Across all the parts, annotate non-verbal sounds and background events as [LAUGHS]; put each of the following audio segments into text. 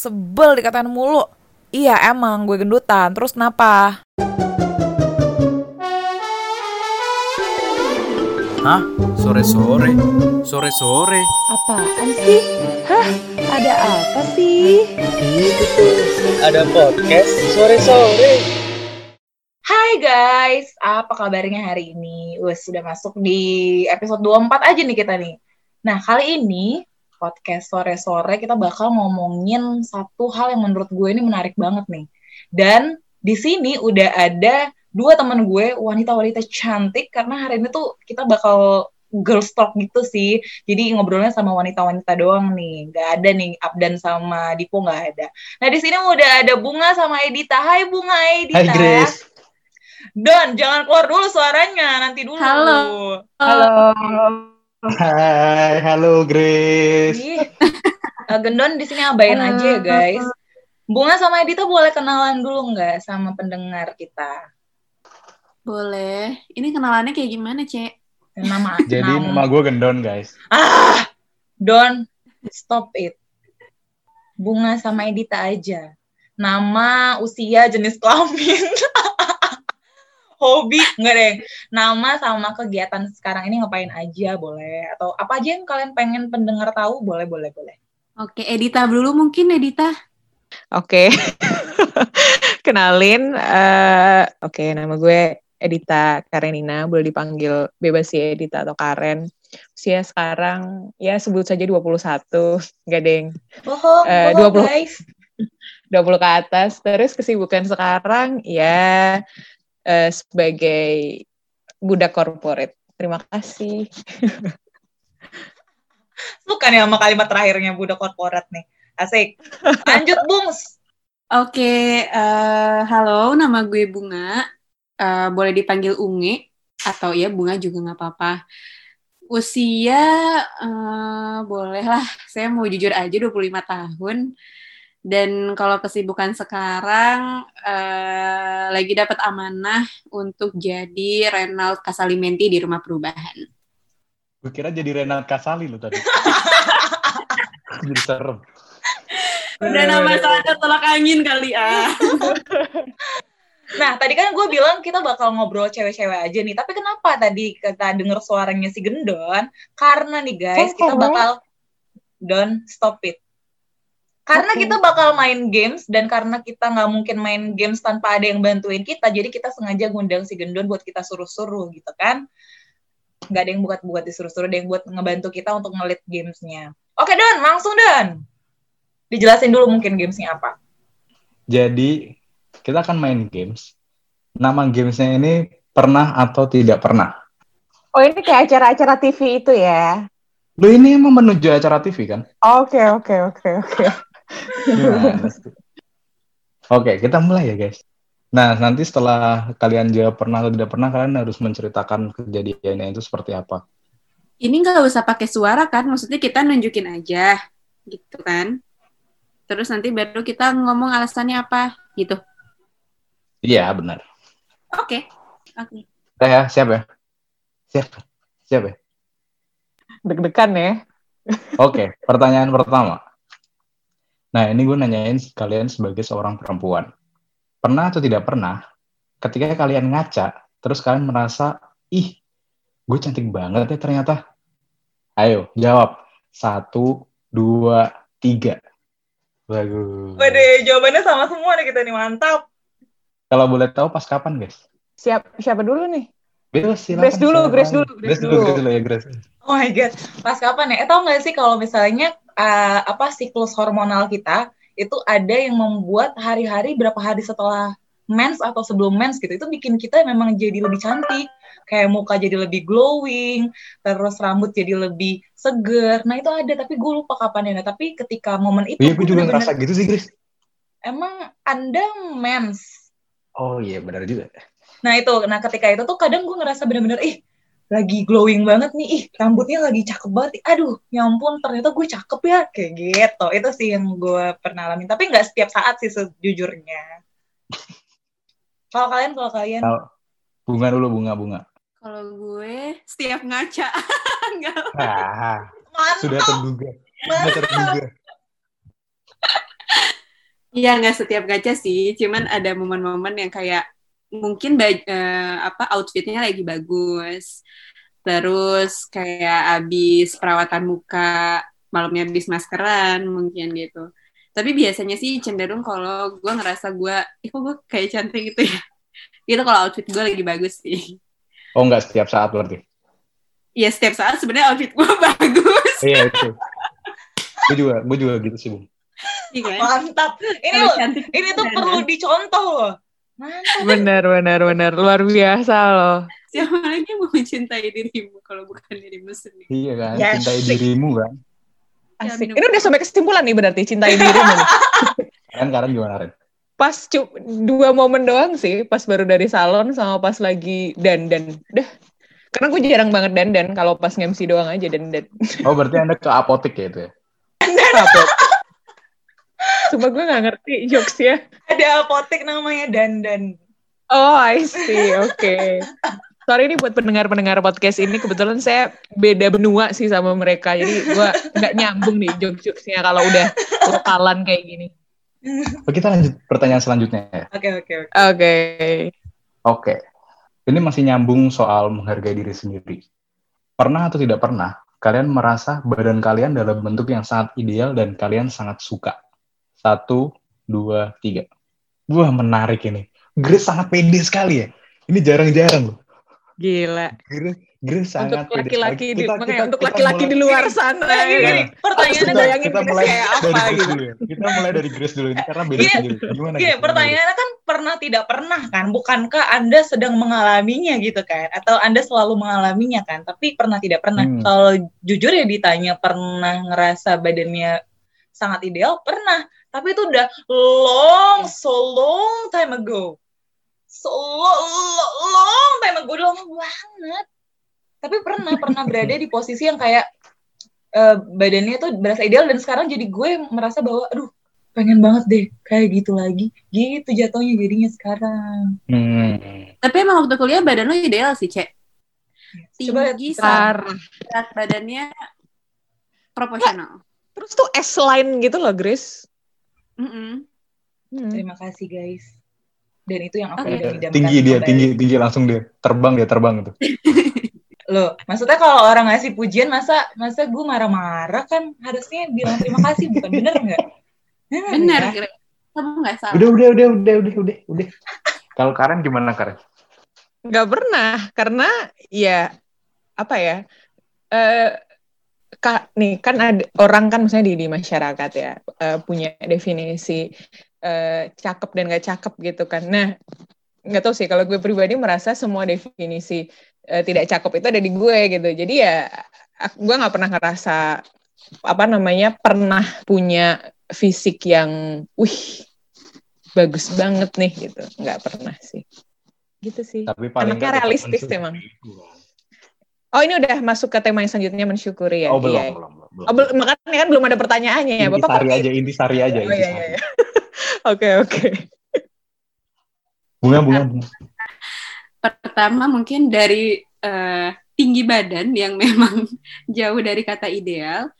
sebel dikatain mulu. Iya emang gue gendutan, terus kenapa? Hah? Sore-sore? Sore-sore? Apaan sih? Hah? Ada apa sih? Itu tuh, ada podcast sore-sore. Hai guys, apa kabarnya hari ini? Wes sudah masuk di episode 24 aja nih kita nih. Nah, kali ini podcast sore-sore kita bakal ngomongin satu hal yang menurut gue ini menarik banget nih. Dan di sini udah ada dua temen gue wanita-wanita cantik karena hari ini tuh kita bakal girls talk gitu sih. Jadi ngobrolnya sama wanita-wanita doang nih. Gak ada nih Abdan sama Dipo gak ada. Nah di sini udah ada Bunga sama Edita. Hai Bunga Edita. Hai Grace. Don, jangan keluar dulu suaranya, nanti dulu. Halo. Halo. Hai, halo Grace. Ih, eh, Gendon di sini abain aja ya guys. Bunga sama Edita boleh kenalan dulu nggak sama pendengar kita? Boleh. Ini kenalannya kayak gimana, Cek? Nama [LAUGHS] Jadi nama. nama gue Gendon guys. Ah, Don, stop it. Bunga sama Edita aja. Nama, usia, jenis kelamin. [LAUGHS] Hobi, enggak deh. Nama sama kegiatan sekarang ini ngapain aja boleh. Atau apa aja yang kalian pengen pendengar tahu boleh, boleh, boleh. Oke, Edita dulu mungkin, Edita. Oke, [LAUGHS] kenalin. eh, Oke, nama gue Edita Karenina, boleh dipanggil bebas sih Edita atau Karen. Usia sekarang ya sebut saja 21, gak deng. Bohong, Eh, bohong 20. guys. [LAUGHS] 20 ke atas. Terus kesibukan sekarang ya eh, sebagai budak korporat. Terima kasih. [LAUGHS] Suka nih sama kalimat terakhirnya budak korporat nih. Asik. Lanjut, Bungs. Oke, eh, halo, nama gue Bunga. Eh, boleh dipanggil Unge, atau ya Bunga juga nggak apa-apa. Usia, eh, boleh lah, saya mau jujur aja 25 tahun. Dan kalau kesibukan sekarang, eh, lagi dapat amanah untuk jadi Renald Kasalimenti di rumah perubahan. Gue kira jadi Renat Kasali lo tadi. [LAUGHS] jadi serem. Udah nama sadar tolak angin kali ah. [LAUGHS] Nah, tadi kan gue bilang kita bakal ngobrol cewek-cewek aja nih. Tapi kenapa tadi kita denger suaranya si Gendon? Karena nih guys, kita bakal... Don, stop it. Karena kita bakal main games, dan karena kita nggak mungkin main games tanpa ada yang bantuin kita, jadi kita sengaja ngundang si Gendon buat kita suruh-suruh gitu kan. Nggak ada yang buat buat disuruh-suruh, ada yang buat ngebantu kita untuk ngelit gamesnya. Oke Don, langsung Don. Dijelasin dulu mungkin gamesnya apa. Jadi kita akan main games. Nama gamesnya ini pernah atau tidak pernah. Oh ini kayak acara-acara TV itu ya? Lo ini emang menuju acara TV kan? Oke oke oke oke. Gimana sih? Oke, kita mulai ya guys. Nah, nanti setelah kalian jawab pernah atau tidak pernah, kalian harus menceritakan kejadiannya itu seperti apa. Ini nggak usah pakai suara kan, maksudnya kita nunjukin aja, gitu kan? Terus nanti baru kita ngomong alasannya apa, gitu. Iya, benar. Oke, oke. Udah ya, siap ya? Siap. Siap ya? Deg-degan ya? Oke, pertanyaan pertama. Nah, ini gue nanyain kalian sebagai seorang perempuan. Pernah atau tidak pernah, ketika kalian ngaca, terus kalian merasa, ih, gue cantik banget ya ternyata. Ayo, jawab. Satu, dua, tiga. Bagus. Waduh, jawabannya sama semua nih kita nih, mantap. Kalau boleh tahu pas kapan, guys? Siap siapa dulu nih? Grace, silakan, Grace dulu, silakan. Grace dulu, Grace dulu. Grace dulu ya, Grace. Oh my god, pas kapan ya? Eh tau gak sih kalau misalnya uh, apa siklus hormonal kita itu ada yang membuat hari-hari berapa hari setelah mens atau sebelum mens gitu itu bikin kita memang jadi lebih cantik. Kayak muka jadi lebih glowing terus rambut jadi lebih seger. Nah itu ada tapi gue lupa kapan ya. Tapi ketika momen itu Iya, gue juga ngerasa gitu sih, Grace. emang anda mens? Oh iya, benar juga. Nah itu, nah ketika itu tuh kadang gue ngerasa bener-bener, ih lagi glowing banget nih, ih rambutnya lagi cakep banget, aduh ya ampun ternyata gue cakep ya, kayak gitu. Itu sih yang gue pernah alamin, tapi nggak setiap saat sih sejujurnya. Kalau kalian, kalau kalian, bunga dulu, bunga, bunga. Kalau gue setiap ngaca, [LAUGHS] nggak Ah, sudah terduga. Sudah terduga. Iya nggak setiap gacha sih, cuman ada momen-momen yang kayak mungkin baj- eh, apa outfitnya lagi bagus, terus kayak abis perawatan muka, malamnya abis maskeran mungkin gitu. Tapi biasanya sih cenderung kalau gue ngerasa gue, ih kok gue kayak cantik gitu ya. [LAUGHS] Itu kalau outfit gue lagi bagus sih. Oh nggak setiap saat berarti? Ya setiap saat sebenarnya outfit gue [LAUGHS] bagus. Iya itu. gue juga, gue juga gitu sih, Bung. Iya kan? Mantap. Ini cantik ini tuh perlu dicontoh loh. Mantap. Benar, benar, benar. Luar biasa loh. Siapa lagi yang mau mencintai dirimu kalau bukan dirimu sendiri? Iya kan, Yes. cintai dirimu kan. Ya, Asik. Ini udah sampai kesimpulan nih berarti cintai dirimu nih. Karen, Karen gimana, Ren? Pas cu- dua momen doang sih, pas baru dari salon sama pas lagi dandan. Udah. Karena gue jarang banget dandan, kalau pas nge-MC doang aja dandan. Oh berarti Anda ke apotek ya itu ya? [LAUGHS] Apa? Cuma gue gak ngerti jokesnya. Ada apotek namanya Dandan. Oh, I see. Oke. Sorry nih buat pendengar-pendengar podcast ini. Kebetulan saya beda benua sih sama mereka. Jadi gue nggak nyambung nih jokes-jokesnya kalau udah lokalan kayak gini. Oh, kita lanjut pertanyaan selanjutnya ya. Oke oke oke. Oke. Oke. Ini masih nyambung soal menghargai diri sendiri. Pernah atau tidak pernah, kalian merasa badan kalian dalam bentuk yang sangat ideal dan kalian sangat suka? Satu, dua, tiga. Wah, menarik ini. Grace sangat pede sekali ya. Ini jarang-jarang loh. Gila. Grace, Grace sangat Untuk pede laki-laki di. Kita- kita- untuk kita laki-laki mulai- di luar sana. Nah, ya? Pertanyaannya Kita bayangin kita Grace mulai kayak apa Grace gitu. dulu ya. Kita mulai dari Grace dulu ini karena beda Gini, sendiri. Gimana? Grace? pertanyaannya kan pernah tidak pernah kan? Bukankah Anda sedang mengalaminya gitu kan? Atau Anda selalu mengalaminya kan? Tapi pernah tidak pernah. Hmm. Kalau jujur ya ditanya pernah ngerasa badannya sangat ideal, pernah. Tapi itu udah long, so long time ago. So lo- lo- long time ago, udah lama banget. Tapi pernah, pernah berada di posisi yang kayak eh, badannya tuh berasa ideal dan sekarang jadi gue merasa bahwa aduh pengen banget deh kayak gitu lagi gitu jatuhnya jadinya sekarang Hmm. Tapi emang waktu kuliah badan lo ideal sih, Cek. Coba Tinggi sama berat badannya proporsional. Terus tuh S-line gitu loh, Grace. Mm-mm. Hmm. terima kasih guys dan itu yang aku Oke. udah idamkan tinggi dia, kembali. tinggi, tinggi langsung dia terbang dia terbang itu. [LAUGHS] loh maksudnya kalau orang ngasih pujian masa masa gue marah-marah kan harusnya bilang terima kasih bukan bener nggak [LAUGHS] Bener. Kamu nggak salah. Udah, udah, udah, udah, udah, udah, udah. Kalau Karen gimana Karen? Nggak pernah, karena ya apa ya? Eh kak, nih kan ada orang kan misalnya di, di masyarakat ya eh, punya definisi eh, cakep dan nggak cakep gitu kan. Nah nggak tahu sih kalau gue pribadi merasa semua definisi eh, tidak cakep itu ada di gue gitu. Jadi ya gue nggak pernah ngerasa apa namanya pernah punya fisik yang wih bagus banget nih gitu. Nggak pernah sih. Gitu sih. Tapi paling Anaknya realistis mensyukuri emang. itu kan. Oh ini udah masuk ke tema yang selanjutnya mensyukuri ya? Oh belum, Iya. belum, belum. belum. Oh, belum. makanya kan belum ada pertanyaannya ya. Bapak kok- aja, intisari aja, Oh, iya, intisari. iya, iya. [LAUGHS] Oke oke. Bunga, bunga, bunga. Pertama mungkin dari eh, tinggi badan yang memang [LAUGHS] jauh dari kata ideal.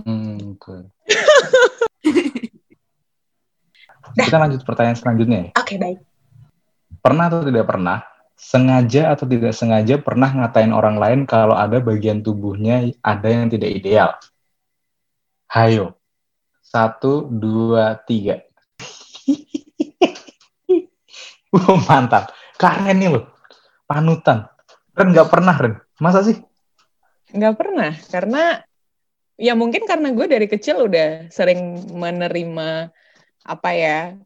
Hmm, oke. [LAUGHS] Kita lanjut pertanyaan selanjutnya ya. oke baik Pernah atau tidak pernah, sengaja atau tidak sengaja pernah ngatain orang lain kalau ada bagian tubuhnya ada yang tidak ideal? Hayo. Satu, dua, tiga. [LAUGHS] Mantap. Keren nih loh. Panutan. Ren nggak pernah, Ren. Masa sih? Nggak pernah karena ya mungkin karena gue dari kecil udah sering menerima apa ya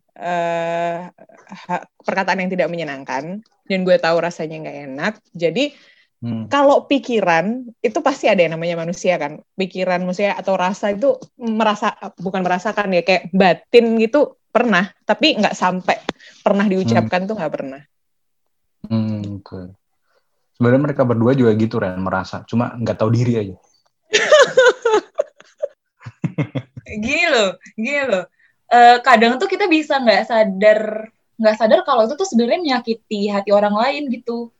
ha- perkataan yang tidak menyenangkan dan gue tahu rasanya nggak enak. Jadi Hmm. kalau pikiran itu pasti ada yang namanya manusia kan pikiran manusia atau rasa itu merasa bukan merasakan ya kayak batin gitu pernah tapi nggak sampai pernah diucapkan tuh nggak pernah Hmm, oke. Sebenarnya mereka berdua juga gitu, Ren, merasa. Cuma nggak tahu diri aja. [LAUGHS] gini loh gini loh Eh, kadang tuh kita bisa nggak sadar nggak sadar kalau itu tuh sebenarnya menyakiti hati orang lain gitu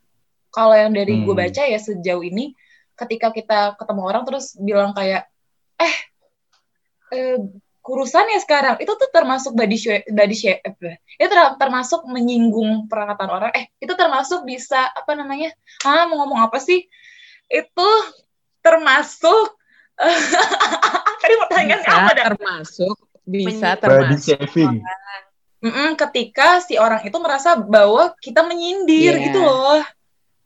kalau yang dari gue Hmm. baca ya sejauh ini ketika kita ketemu orang terus bilang kayak eh, eh kurusan ya sekarang itu tuh termasuk body shame, body shame apa? itu ter- termasuk menyinggung perkataan orang eh itu termasuk bisa apa namanya ah mau ngomong apa sih itu termasuk [LAUGHS] tadi pertanyaannya Bisa apa dah termasuk bisa Body termasuk shaming. Mm-mm, ketika si orang itu merasa bahwa kita menyindir Iya. gitu loh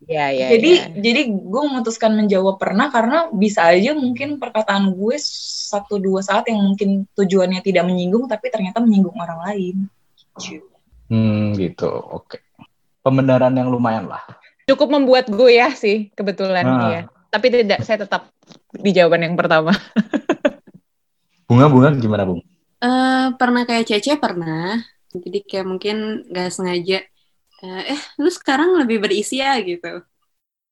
ya ya jadi ya. jadi gue memutuskan menjawab pernah karena bisa aja mungkin perkataan gue satu dua saat yang mungkin tujuannya tidak menyinggung tapi ternyata menyinggung orang lain Gitu. Hmm, gitu. Oke. Pembenaran yang lumayan lah. cukup membuat gue ya sih kebetulan Ah. ya tapi tidak saya tetap di jawaban yang pertama [LAUGHS] Bunga-bunga gimana, Bung? Eh, pernah kayak Cece pernah. Jadi kayak mungkin nggak sengaja. eh, Eh, lu sekarang lebih berisi ya gitu.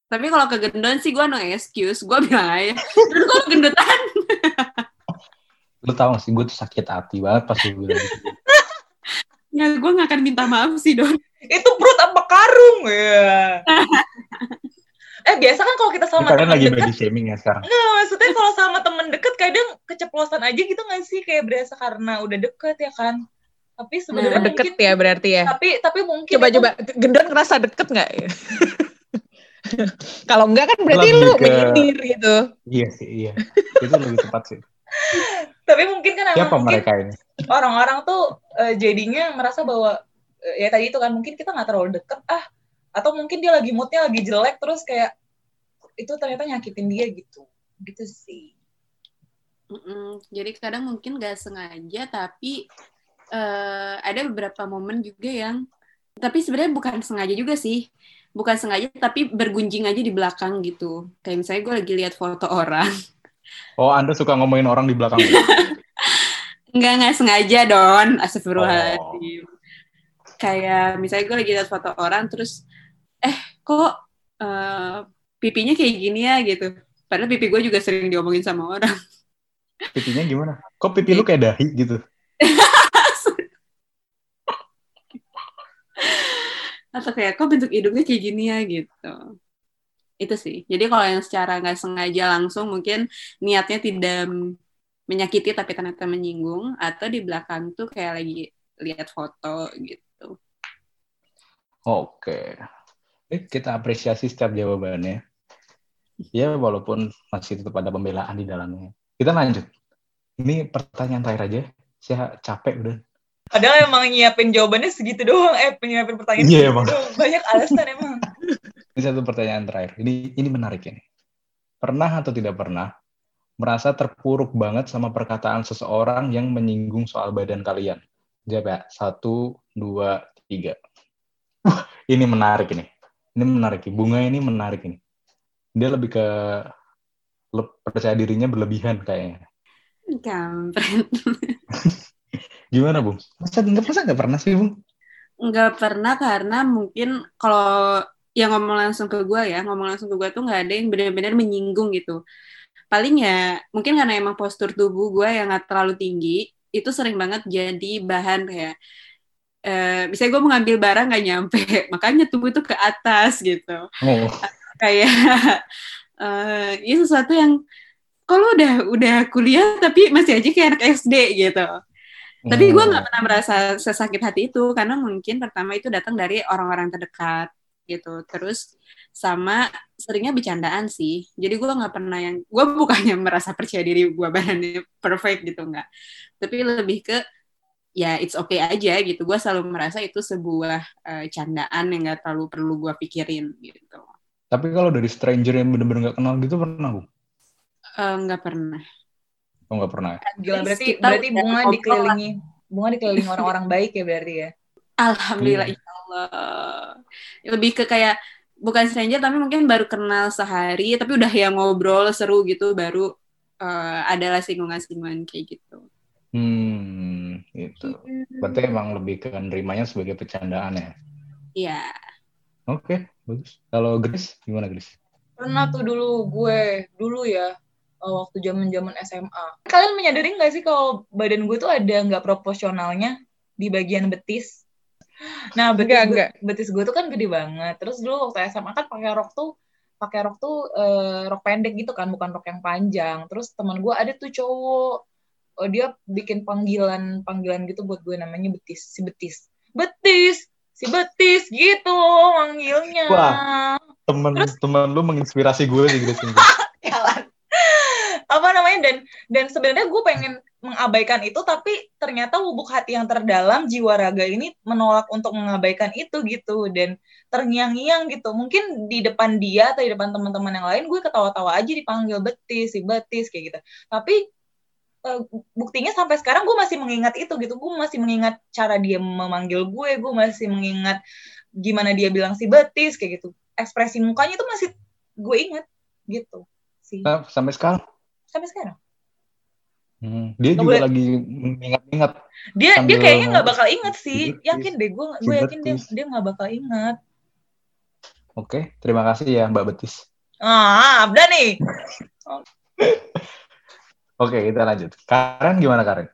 Tapi kalau kegendon sih gue no excuse. Gue bilang aja. Terus gue gendutan. Lu tau [LAUGHS] gak sih, gue tuh sakit hati banget pas lu bilang gitu. [LAUGHS] Ya gue gak akan minta maaf sih Don. itu perut apa karung ya [LAUGHS] eh biasa kan kalau kita sama Kalian teman lagi dekat body shaming ya sekarang. Nggak, maksudnya kalau sama temen deket kadang keceplosan aja gitu nggak sih kayak berasa karena udah deket ya kan tapi sebenarnya Nah, deket mungkin ya berarti ya tapi tapi mungkin coba itu- coba gendon ngerasa deket nggak [LAUGHS] kalau enggak kan berarti Lebih lu ke- menyindir gitu Iya sih, iya. Itu lebih tepat sih. [LAUGHS] tapi mungkin kan Siapa mungkin mereka ini? orang-orang tuh eh, jadinya merasa bahwa eh, ya tadi itu kan mungkin kita nggak terlalu deket ah atau mungkin dia lagi moodnya lagi jelek terus kayak itu ternyata nyakitin dia gitu gitu sih Mm-mm. Jadi kadang mungkin gak sengaja tapi eh, ada beberapa momen juga yang tapi sebenarnya bukan sengaja juga sih. Bukan sengaja tapi bergunjing aja di belakang gitu. Kayak misalnya gue lagi lihat foto orang. [LAUGHS] Oh, Anda suka ngomongin orang di belakang. [LAUGHS] lu? Enggak, enggak sengaja, Don. Astagfirullahaladzim. Kayak misalnya gue lagi lihat foto orang, terus, eh, kok eh, pipinya kayak gini ya, gitu. Padahal pipi gue juga sering diomongin sama orang. Pipinya gimana? Kok pipi lu kayak dahi gitu? [LAUGHS] Atau kayak, kok bentuk hidungnya kayak gini ya, gitu. Itu sih. Jadi kalau yang secara nggak sengaja langsung, mungkin niatnya tidak menyakiti tapi ternyata menyinggung, atau di belakang tuh kayak lagi lihat foto, gitu. Oke. Kita apresiasi setiap jawabannya. Ya, walaupun masih tetap ada pembelaan di dalamnya. Kita lanjut. Ini pertanyaan terakhir aja. Saya capek udah. Padahal emang nyiapin jawabannya segitu doang eh nyiapin pertanyaan Iya, segitu emang. doang. banyak alasan emang [LAUGHS] Ini satu pertanyaan terakhir. Ini ini menarik ini. Pernah atau tidak pernah merasa terpuruk banget sama perkataan seseorang yang menyinggung soal badan kalian? Jawab ya. Satu, dua, tiga. Wah, ini menarik ini. Ini menarik. Bunga ini menarik ini. Dia lebih ke percaya dirinya berlebihan kayaknya. Kampret. [LAUGHS] Gimana, Bung? Masa nggak masa nggak pernah sih, Bung? Nggak pernah karena mungkin kalau yang ngomong langsung ke gue ya, ngomong langsung ke gue tuh nggak ada yang benar-benar menyinggung gitu. Paling ya mungkin karena emang postur tubuh gue yang nggak terlalu tinggi, itu sering banget jadi bahan kayak eh misalnya gue mau ngambil barang nggak nyampe, [LAUGHS] makanya tubuh tuh ke atas gitu. Oh, Kayak [LAUGHS] eh ini sesuatu yang kalau udah udah kuliah tapi masih aja kayak anak SD gitu. Tapi gue oh. nggak pernah merasa sesakit hati itu karena mungkin pertama itu datang dari orang-orang terdekat gitu. Terus sama seringnya bercandaan sih. Jadi gue nggak pernah yang gue bukannya [LAUGHS] merasa percaya diri gue badannya perfect gitu nggak. Tapi lebih ke ya it's okay aja gitu. Gue selalu merasa itu sebuah eh, candaan yang nggak terlalu perlu gue pikirin gitu. Tapi kalau dari stranger yang bener-bener nggak kenal gitu pernah, Bung? Eh, Nggak pernah. Oh, nggak pernah. ya? gila berarti Kita berarti udah bunga dikelilingi bunga dikelilingi orang-orang [LAUGHS] baik ya berarti ya Alhamdulillah, Iya. insya Allah. Lebih ke kayak bukan stranger tapi mungkin baru kenal sehari, tapi udah yang ngobrol seru gitu, baru eh, adalah singgungan-singgungan kayak gitu. Hmm, itu. Berarti emang lebih ke nerimanya sebagai bercandaan ya. Iya. Oke, bagus. Kalau Grace, gimana Grace? pernah tuh dulu gue dulu ya waktu zaman zaman SMA kalian menyadari nggak sih kalau badan gue tuh ada nggak proporsionalnya di bagian betis? Nah betis Enggak, gue, enggak. betis gue tuh kan gede banget. Terus dulu waktu SMA kan pakai rok tuh pakai rok tuh eh, rok pendek gitu kan bukan rok yang panjang. Terus teman gue ada tuh cowok. Oh, dia bikin panggilan panggilan gitu buat gue namanya betis si betis. Betis! Si betis! Gitu manggilnya. Wah. Temen temen lu menginspirasi gue sih Grace. Dan sebenarnya gue pengen mengabaikan itu tapi ternyata lubuk hati yang terdalam jiwa raga ini menolak untuk mengabaikan itu gitu. Dan terngiang-ngiang gitu. Mungkin di depan dia atau di depan teman-teman yang lain gue ketawa-tawa aja dipanggil betis si betis kayak gitu. Tapi eh, buktinya sampai sekarang gue masih mengingat itu gitu. Gue masih mengingat cara dia memanggil gue gue masih mengingat gimana dia bilang si betis kayak gitu. Ekspresi mukanya itu masih gue ingat gitu sih. Nah, sampai sekarang? Sampai sekarang hmm, dia juga boleh. lagi mengingat-ingat. dia dia kayaknya nggak bakal inget sih yakin deh gue gue yakin dia dia nggak bakal inget Oke, terima kasih ya Mbak Betis. ah udah nih [LAUGHS] Oke, kita lanjut. Karen gimana Karen?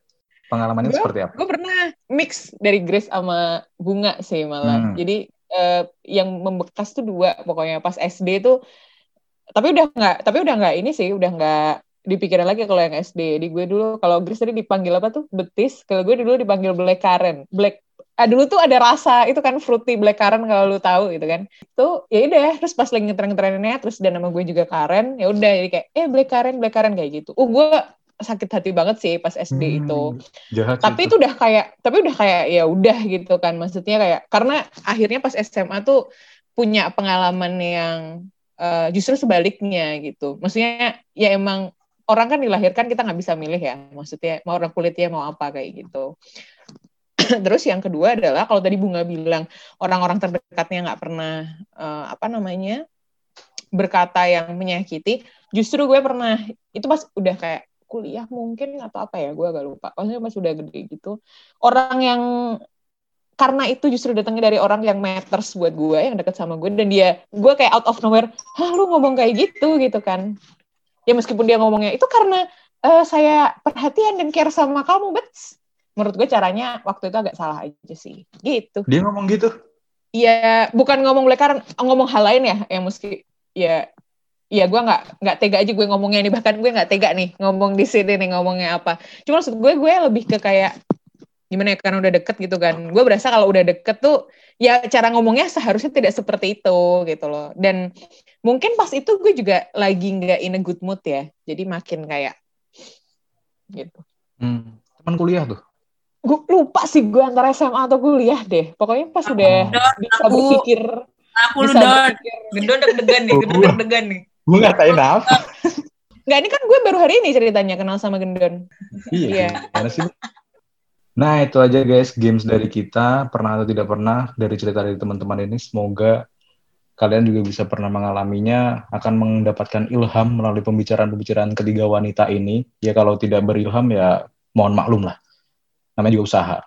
Pengalamannya Gua- seperti apa? gue pernah mix dari Grace sama Bunga sih malah. Hmm. Jadi eh, yang membekas tuh dua pokoknya pas SD tuh. Tapi udah nggak, tapi udah nggak ini sih, udah nggak dipikirin lagi kalau yang SD. Di gue dulu kalau Grace tadi dipanggil apa tuh betis, kalau gue dulu dipanggil black currant. Black ah, dulu tuh ada rasa itu kan fruity black currant kalau lu tahu gitu kan. Itu ya udah terus pas lagi ngetren-trennya terus dan nama gue juga Karen, ya udah jadi kayak eh black currant, black currant kayak gitu. Uh gue sakit hati banget sih pas SD itu Hmm, Jahat sih tapi itu udah kayak tapi udah kayak ya udah gitu kan maksudnya kayak karena akhirnya pas SMA tuh punya pengalaman yang eh, justru sebaliknya gitu maksudnya ya emang orang kan dilahirkan kita nggak bisa milih ya maksudnya mau orang kulitnya mau apa kayak gitu. [CLEARS THROAT] Terus yang kedua adalah kalau tadi bunga bilang orang-orang terdekatnya nggak pernah eh, apa namanya berkata yang menyakiti justru gue pernah itu pas udah kayak kuliah mungkin atau apa ya gue agak lupa. Maksudnya pas udah gede gitu. Orang yang karena itu justru datangnya dari orang yang matters buat gue yang deket sama gue dan dia gue kayak out of nowhere hah lu ngomong kayak gitu gitu kan ya meskipun dia ngomongnya itu karena eh, saya perhatian dan care sama kamu bet menurut gue caranya waktu itu agak salah aja sih. Gitu. Dia ngomong gitu. ya bukan ngomong lekaran ngomong hal lain ya yang mesti ya ya gue nggak nggak tega aja gue ngomongnya nih bahkan gue nggak tega nih ngomong di sini nih ngomongnya apa. Cuma maksud gue gue lebih ke kayak gimana ya karena udah deket gitu kan. Gue berasa kalau udah deket tuh ya cara ngomongnya seharusnya tidak seperti itu gitu loh. Dan mungkin pas itu gue juga lagi nggak in a good mood ya jadi makin kayak gitu Hmm, teman kuliah tuh. gue lupa sih gue antara SMA atau kuliah deh pokoknya pas udah bisa aku- berpikir Aku lu Don. gendon deg-degan nih gendon deg-degan nih Gue ngatain apa? Nggak, ini kan gue baru hari ini ceritanya kenal sama Gendon. iya. Iya. Gimana sih? Nah, itu aja guys games dari kita. Pernah atau tidak pernah dari cerita dari teman-teman ini. Semoga kalian juga bisa pernah mengalaminya, akan mendapatkan ilham melalui pembicaraan-pembicaraan ketiga wanita ini. Ya kalau tidak berilham ya mohon maklum lah. Namanya juga usaha.